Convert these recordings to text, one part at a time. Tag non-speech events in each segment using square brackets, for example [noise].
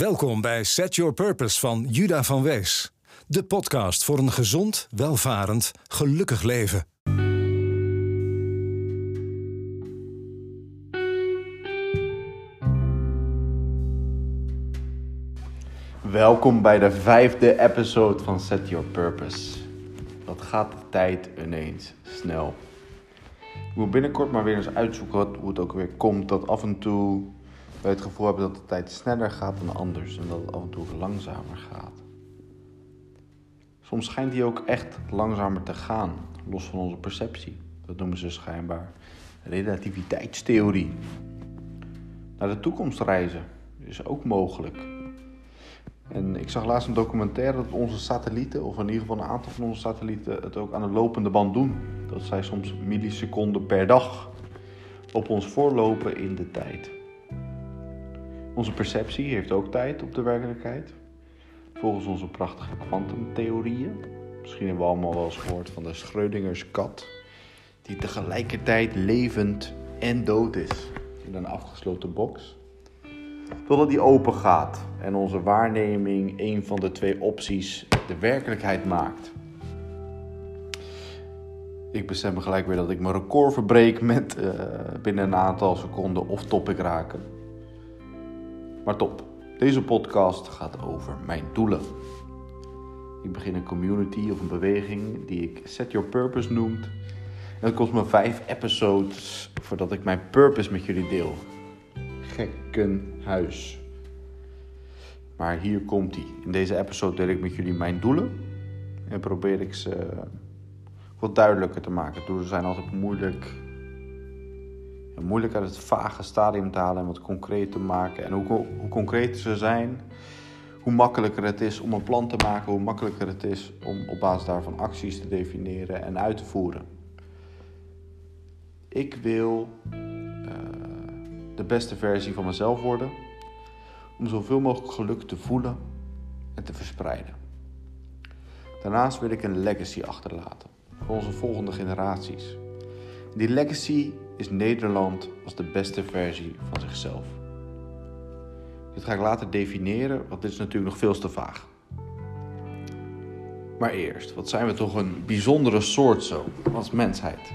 Welkom bij Set Your Purpose van Juda van Wees. De podcast voor een gezond, welvarend, gelukkig leven. Welkom bij de vijfde episode van Set Your Purpose. Wat gaat de tijd ineens snel. Ik moet binnenkort maar weer eens uitzoeken hoe het ook weer komt. Dat af en toe wij het gevoel hebben dat de tijd sneller gaat dan anders. En dat het af en toe langzamer gaat. Soms schijnt die ook echt langzamer te gaan. Los van onze perceptie. Dat noemen ze schijnbaar relativiteitstheorie. Naar de toekomst reizen is ook mogelijk. En ik zag laatst een documentaire dat onze satellieten, of in ieder geval een aantal van onze satellieten, het ook aan de lopende band doen. Dat zij soms milliseconden per dag op ons voorlopen in de tijd. Onze perceptie heeft ook tijd op de werkelijkheid. Volgens onze prachtige kwantumtheorieën. Misschien hebben we allemaal wel eens gehoord van de Schrödingers kat, die tegelijkertijd levend en dood is in een afgesloten box totdat die open gaat en onze waarneming een van de twee opties de werkelijkheid maakt. Ik besef me gelijk weer dat ik mijn record verbreek met uh, binnen een aantal seconden of topic raken. Maar top, deze podcast gaat over mijn doelen. Ik begin een community of een beweging die ik Set Your Purpose noemt. En dat kost me vijf episodes voordat ik mijn purpose met jullie deel gekkenhuis. Maar hier komt hij. In deze episode deel ik met jullie mijn doelen. En probeer ik ze wat duidelijker te maken. Doelen zijn altijd moeilijk. Moeilijk uit het vage stadium te halen en wat concreet te maken. En hoe, hoe concreter ze zijn, hoe makkelijker het is om een plan te maken. Hoe makkelijker het is om op basis daarvan acties te definiëren en uit te voeren. Ik wil de beste versie van mezelf worden. Om zoveel mogelijk geluk te voelen en te verspreiden. Daarnaast wil ik een legacy achterlaten voor onze volgende generaties. Die legacy is Nederland als de beste versie van zichzelf. Dit ga ik later definiëren, want dit is natuurlijk nog veel te vaag. Maar eerst, wat zijn we toch een bijzondere soort zo als mensheid?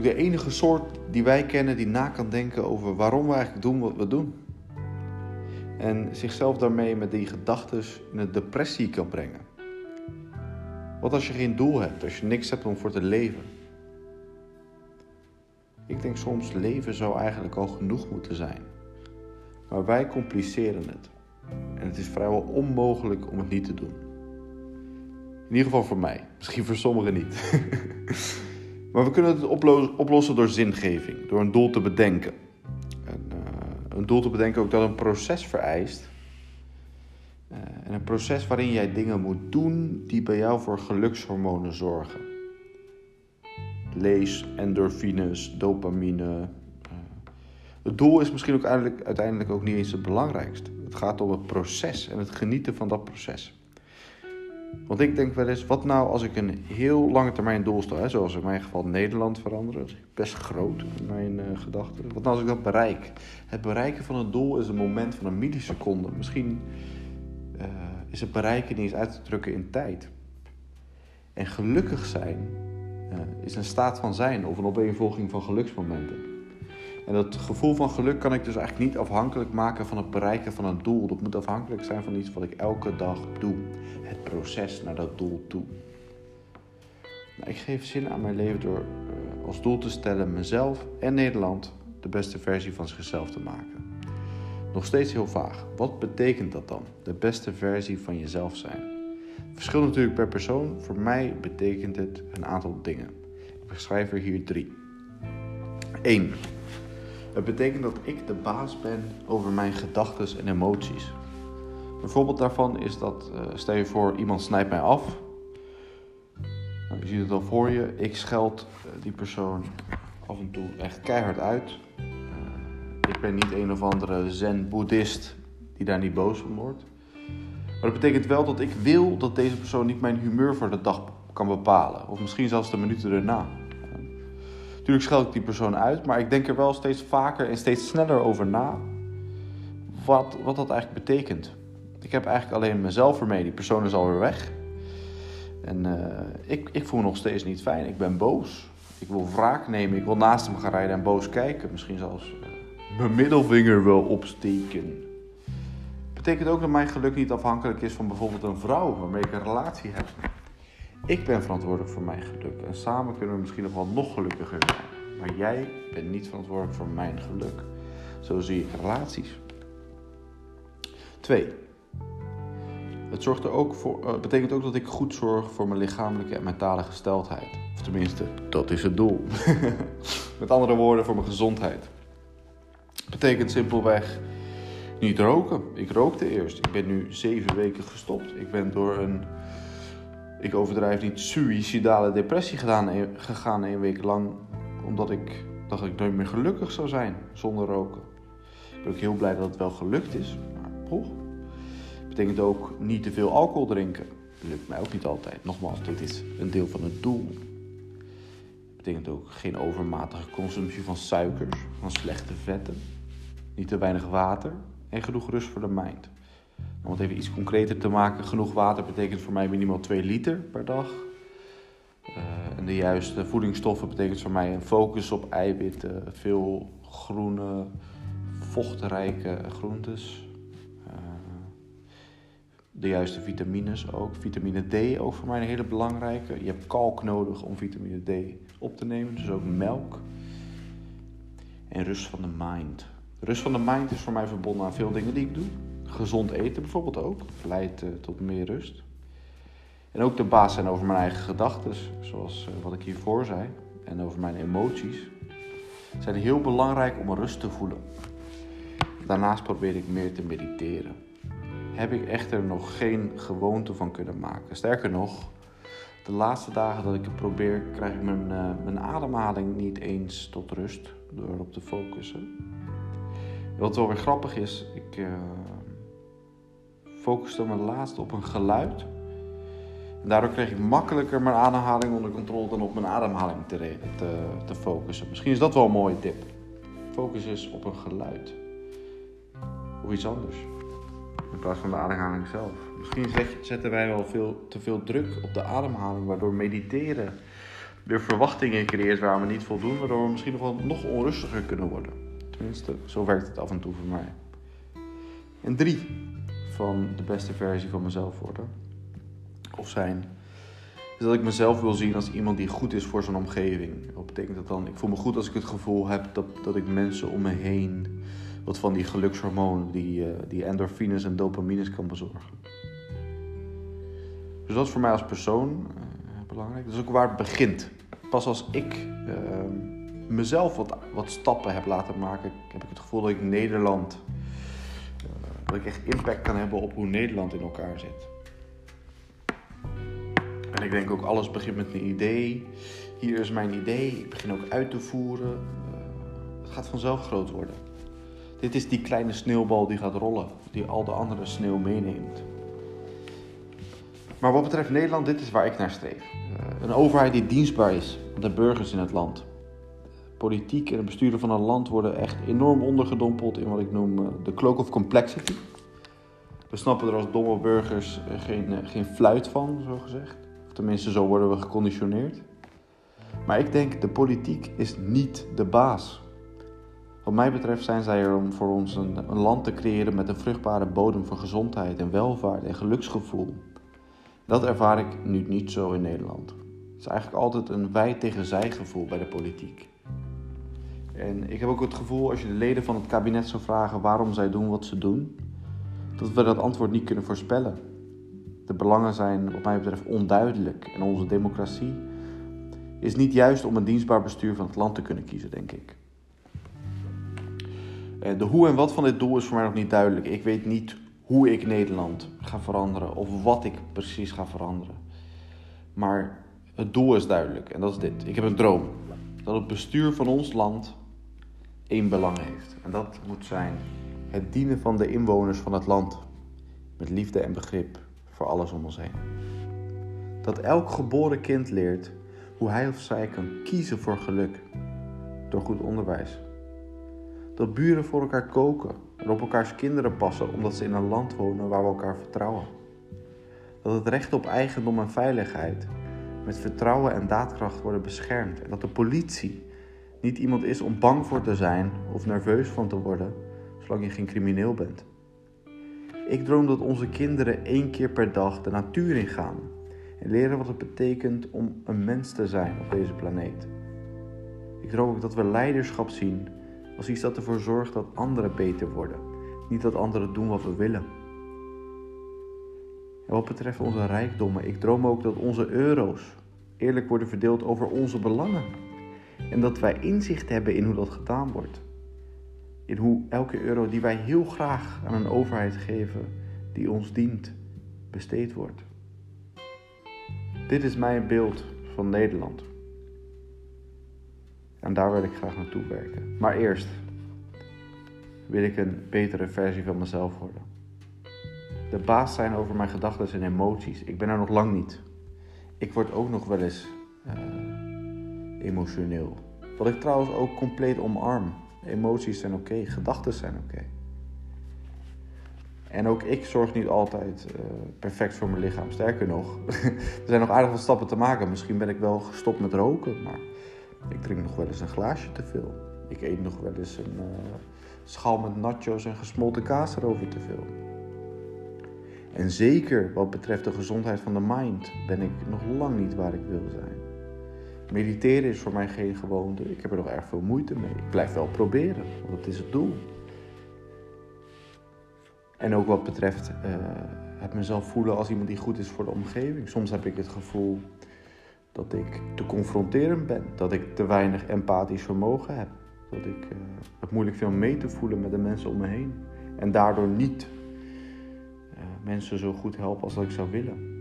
de enige soort die wij kennen die na kan denken over waarom we eigenlijk doen wat we doen. En zichzelf daarmee met die gedachten in een depressie kan brengen. Wat als je geen doel hebt, als je niks hebt om voor te leven? Ik denk soms leven zou eigenlijk al genoeg moeten zijn. Maar wij compliceren het. En het is vrijwel onmogelijk om het niet te doen. In ieder geval voor mij. Misschien voor sommigen niet. [laughs] Maar we kunnen het oplossen door zingeving, door een doel te bedenken. En, uh, een doel te bedenken ook dat een proces vereist. Uh, en een proces waarin jij dingen moet doen die bij jou voor gelukshormonen zorgen. Lees, endorfines, dopamine. Uh, het doel is misschien ook uiteindelijk ook niet eens het belangrijkste. Het gaat om het proces en het genieten van dat proces. Want ik denk wel eens, wat nou als ik een heel lange termijn doel stel, hè, zoals in mijn geval Nederland veranderen, best groot in mijn uh, gedachten. Wat nou als ik dat bereik? Het bereiken van een doel is een moment van een milliseconde. Misschien uh, is het bereiken niet eens uit te drukken in tijd. En gelukkig zijn is een staat van zijn of een opeenvolging van geluksmomenten. En dat gevoel van geluk kan ik dus eigenlijk niet afhankelijk maken van het bereiken van een doel. Dat moet afhankelijk zijn van iets wat ik elke dag doe. Het proces naar dat doel toe. Nou, ik geef zin aan mijn leven door uh, als doel te stellen mezelf en Nederland de beste versie van zichzelf te maken. Nog steeds heel vaag. Wat betekent dat dan? De beste versie van jezelf zijn. Verschilt natuurlijk per persoon. Voor mij betekent het een aantal dingen. Ik beschrijf er hier drie. 1. Het betekent dat ik de baas ben over mijn gedachten en emoties. Een voorbeeld daarvan is dat, uh, stel je voor, iemand snijdt mij af. Nou, je ziet het al voor je. Ik scheld uh, die persoon af en toe echt keihard uit. Uh, ik ben niet een of andere zen-boeddhist die daar niet boos van wordt. Maar dat betekent wel dat ik wil dat deze persoon niet mijn humeur voor de dag kan bepalen. Of misschien zelfs de minuten erna. Natuurlijk scheld ik die persoon uit, maar ik denk er wel steeds vaker en steeds sneller over na. wat, wat dat eigenlijk betekent. Ik heb eigenlijk alleen mezelf ermee. Die persoon is alweer weg. En uh, ik, ik voel me nog steeds niet fijn. Ik ben boos. Ik wil wraak nemen. Ik wil naast hem gaan rijden en boos kijken. Misschien zelfs mijn middelvinger wel opsteken. Betekent ook dat mijn geluk niet afhankelijk is van bijvoorbeeld een vrouw waarmee ik een relatie heb. Ik ben verantwoordelijk voor mijn geluk. En samen kunnen we misschien nog wel nog gelukkiger zijn. Maar jij bent niet verantwoordelijk voor mijn geluk. Zo zie ik relaties. Twee. Het zorgt er ook voor, uh, betekent ook dat ik goed zorg voor mijn lichamelijke en mentale gesteldheid. Of tenminste, dat is het doel. [laughs] Met andere woorden, voor mijn gezondheid. Betekent simpelweg niet roken. Ik rookte eerst. Ik ben nu zeven weken gestopt. Ik ben door een, ik overdrijf niet, suïcidale depressie gedaan, e- gegaan een week lang. Omdat ik dacht dat ik nooit meer gelukkig zou zijn zonder roken. Ik ben ook heel blij dat het wel gelukt is. Maar poch. Betekent ook niet te veel alcohol drinken. Dat lukt mij ook niet altijd. Nogmaals, dit is een deel van het doel. Betekent ook geen overmatige consumptie van suikers, van slechte vetten. Niet te weinig water en genoeg rust voor de mind. Om het even iets concreter te maken, genoeg water betekent voor mij minimaal 2 liter per dag. Uh, en de juiste voedingsstoffen betekent voor mij een focus op eiwitten, veel groene, vochtrijke groentes. Uh, de juiste vitamines ook. Vitamine D ook voor mij een hele belangrijke. Je hebt kalk nodig om vitamine D op te nemen, dus ook melk. En rust van de mind. Rust van de mind is voor mij verbonden aan veel dingen die ik doe. Gezond eten bijvoorbeeld ook, leidt uh, tot meer rust. En ook de baas zijn over mijn eigen gedachten, zoals uh, wat ik hiervoor zei, en over mijn emoties, zijn heel belangrijk om rust te voelen. Daarnaast probeer ik meer te mediteren. Heb ik echter nog geen gewoonte van kunnen maken. Sterker nog, de laatste dagen dat ik het probeer, krijg ik mijn, uh, mijn ademhaling niet eens tot rust door erop te focussen. Wat wel weer grappig is, ik uh, focuste me laatst op een geluid. En daardoor kreeg ik makkelijker mijn ademhaling onder controle dan op mijn ademhaling te, te, te focussen. Misschien is dat wel een mooie tip. Focus is op een geluid. Of iets anders. In plaats van de ademhaling zelf. Misschien zetten wij wel veel, te veel druk op de ademhaling, waardoor mediteren weer verwachtingen creëert waar we niet voldoen, waardoor we misschien nog wel nog onrustiger kunnen worden. Tenminste, zo werkt het af en toe voor mij. En drie, van de beste versie van mezelf worden. Of zijn. Dat ik mezelf wil zien als iemand die goed is voor zijn omgeving. Wat betekent dat dan? Ik voel me goed als ik het gevoel heb dat, dat ik mensen om me heen. wat van die gelukshormonen, die, uh, die endorfines en dopamines kan bezorgen. Dus dat is voor mij als persoon uh, belangrijk. Dat is ook waar het begint. Pas als ik. Uh, mezelf wat, wat stappen heb laten maken, heb ik het gevoel dat ik Nederland, uh, dat ik echt impact kan hebben op hoe Nederland in elkaar zit. En ik denk ook alles begint met een idee. Hier is mijn idee, ik begin ook uit te voeren. Uh, het gaat vanzelf groot worden. Dit is die kleine sneeuwbal die gaat rollen, die al de andere sneeuw meeneemt. Maar wat betreft Nederland, dit is waar ik naar streef. Uh, een overheid die dienstbaar is aan de burgers in het land politiek en het besturen van een land worden echt enorm ondergedompeld in wat ik noem uh, de cloak of complexity. We snappen er als domme burgers uh, geen, uh, geen fluit van, zo gezegd. Of tenminste, zo worden we geconditioneerd. Maar ik denk, de politiek is niet de baas. Wat mij betreft zijn zij er om voor ons een, een land te creëren met een vruchtbare bodem voor gezondheid en welvaart en geluksgevoel. Dat ervaar ik nu niet zo in Nederland. Het is eigenlijk altijd een wij tegen zij gevoel bij de politiek. En ik heb ook het gevoel, als je de leden van het kabinet zou vragen waarom zij doen wat ze doen, dat we dat antwoord niet kunnen voorspellen. De belangen zijn, wat mij betreft, onduidelijk. En onze democratie is niet juist om een dienstbaar bestuur van het land te kunnen kiezen, denk ik. De hoe en wat van dit doel is voor mij nog niet duidelijk. Ik weet niet hoe ik Nederland ga veranderen of wat ik precies ga veranderen. Maar het doel is duidelijk en dat is dit. Ik heb een droom. Dat het bestuur van ons land één belang heeft. En dat moet zijn het dienen van de inwoners van het land. Met liefde en begrip voor alles om ons heen. Dat elk geboren kind leert hoe hij of zij kan kiezen voor geluk door goed onderwijs. Dat buren voor elkaar koken en op elkaars kinderen passen omdat ze in een land wonen waar we elkaar vertrouwen. Dat het recht op eigendom en veiligheid met vertrouwen en daadkracht worden beschermd en dat de politie niet iemand is om bang voor te zijn of nerveus van te worden, zolang je geen crimineel bent. Ik droom dat onze kinderen één keer per dag de natuur ingaan en leren wat het betekent om een mens te zijn op deze planeet. Ik droom ook dat we leiderschap zien als iets dat ervoor zorgt dat anderen beter worden, niet dat anderen doen wat we willen. En wat betreft onze rijkdommen, ik droom ook dat onze euro's eerlijk worden verdeeld over onze belangen. En dat wij inzicht hebben in hoe dat gedaan wordt. In hoe elke euro die wij heel graag aan een overheid geven, die ons dient, besteed wordt. Dit is mijn beeld van Nederland. En daar wil ik graag naartoe werken. Maar eerst wil ik een betere versie van mezelf worden. De baas zijn over mijn gedachten en emoties. Ik ben er nog lang niet. Ik word ook nog wel eens uh, emotioneel. Wat ik trouwens ook compleet omarm. Emoties zijn oké, gedachten zijn oké. En ook ik zorg niet altijd uh, perfect voor mijn lichaam. Sterker nog, [laughs] er zijn nog aardig wat stappen te maken. Misschien ben ik wel gestopt met roken, maar ik drink nog wel eens een glaasje te veel. Ik eet nog wel eens een uh, schaal met nachos en gesmolten kaas erover te veel. En zeker wat betreft de gezondheid van de mind ben ik nog lang niet waar ik wil zijn. Mediteren is voor mij geen gewoonte. Ik heb er nog erg veel moeite mee. Ik blijf wel proberen, want dat is het doel. En ook wat betreft uh, het mezelf voelen als iemand die goed is voor de omgeving. Soms heb ik het gevoel dat ik te confronterend ben, dat ik te weinig empathisch vermogen heb, dat ik uh, het moeilijk vind om mee te voelen met de mensen om me heen en daardoor niet uh, mensen zo goed helpen als dat ik zou willen.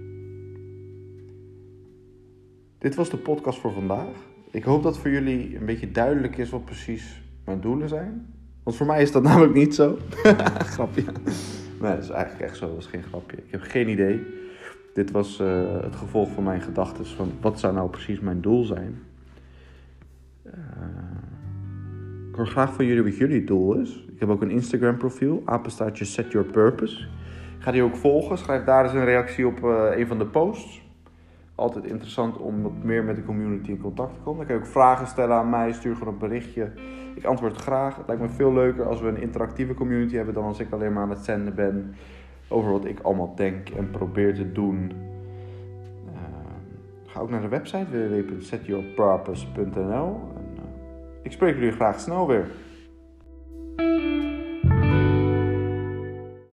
Dit was de podcast voor vandaag. Ik hoop dat voor jullie een beetje duidelijk is wat precies mijn doelen zijn. Want voor mij is dat [laughs] namelijk niet zo. [laughs] grapje. Nee, dat is eigenlijk echt zo. Dat is geen grapje. Ik heb geen idee. Dit was uh, het gevolg van mijn gedachten van wat zou nou precies mijn doel zijn. Uh, ik hoor graag van jullie wat jullie doel is. Ik heb ook een Instagram profiel, apenstaartje Set Your Purpose. Ik ga die ook volgen. Schrijf daar eens een reactie op uh, een van de posts. Altijd interessant om wat meer met de community in contact te komen. Dan kan je ook vragen stellen aan mij. Stuur gewoon een berichtje. Ik antwoord graag. Het lijkt me veel leuker als we een interactieve community hebben dan als ik alleen maar aan het zenden ben over wat ik allemaal denk en probeer te doen. Uh, ga ook naar de website www.setyourpurpose.nl. En, uh, ik spreek jullie graag snel weer.